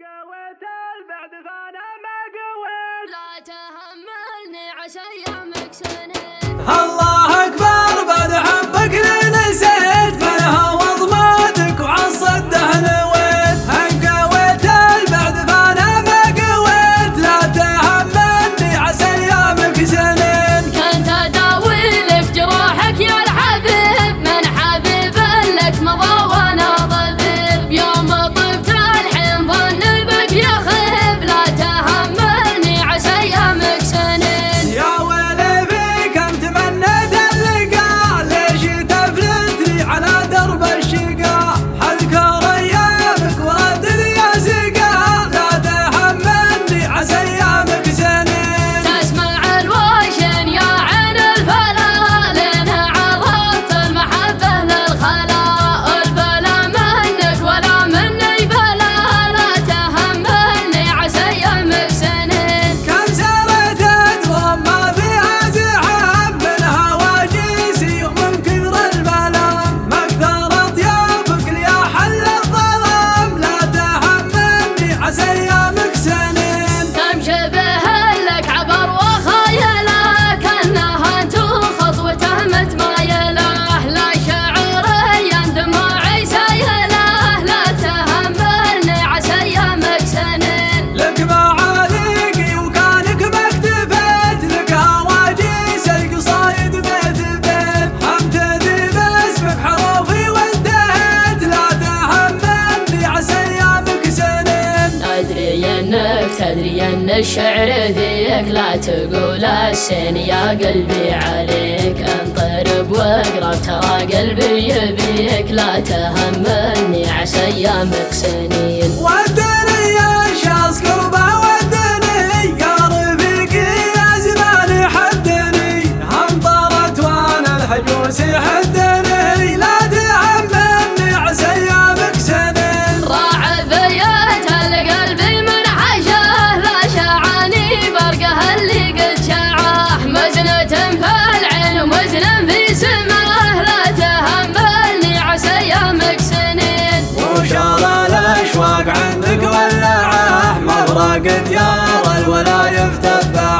قويت البعد فانا ما قويت لا تهملني عسى يومك سنين انك تدري أن الشعر ذيك لا تقول السين يا قلبي عليك انطرب واقرب ترى قلبي يبيك لا تهمني عسى أيامك سنين. الثورة يا الولا الولاية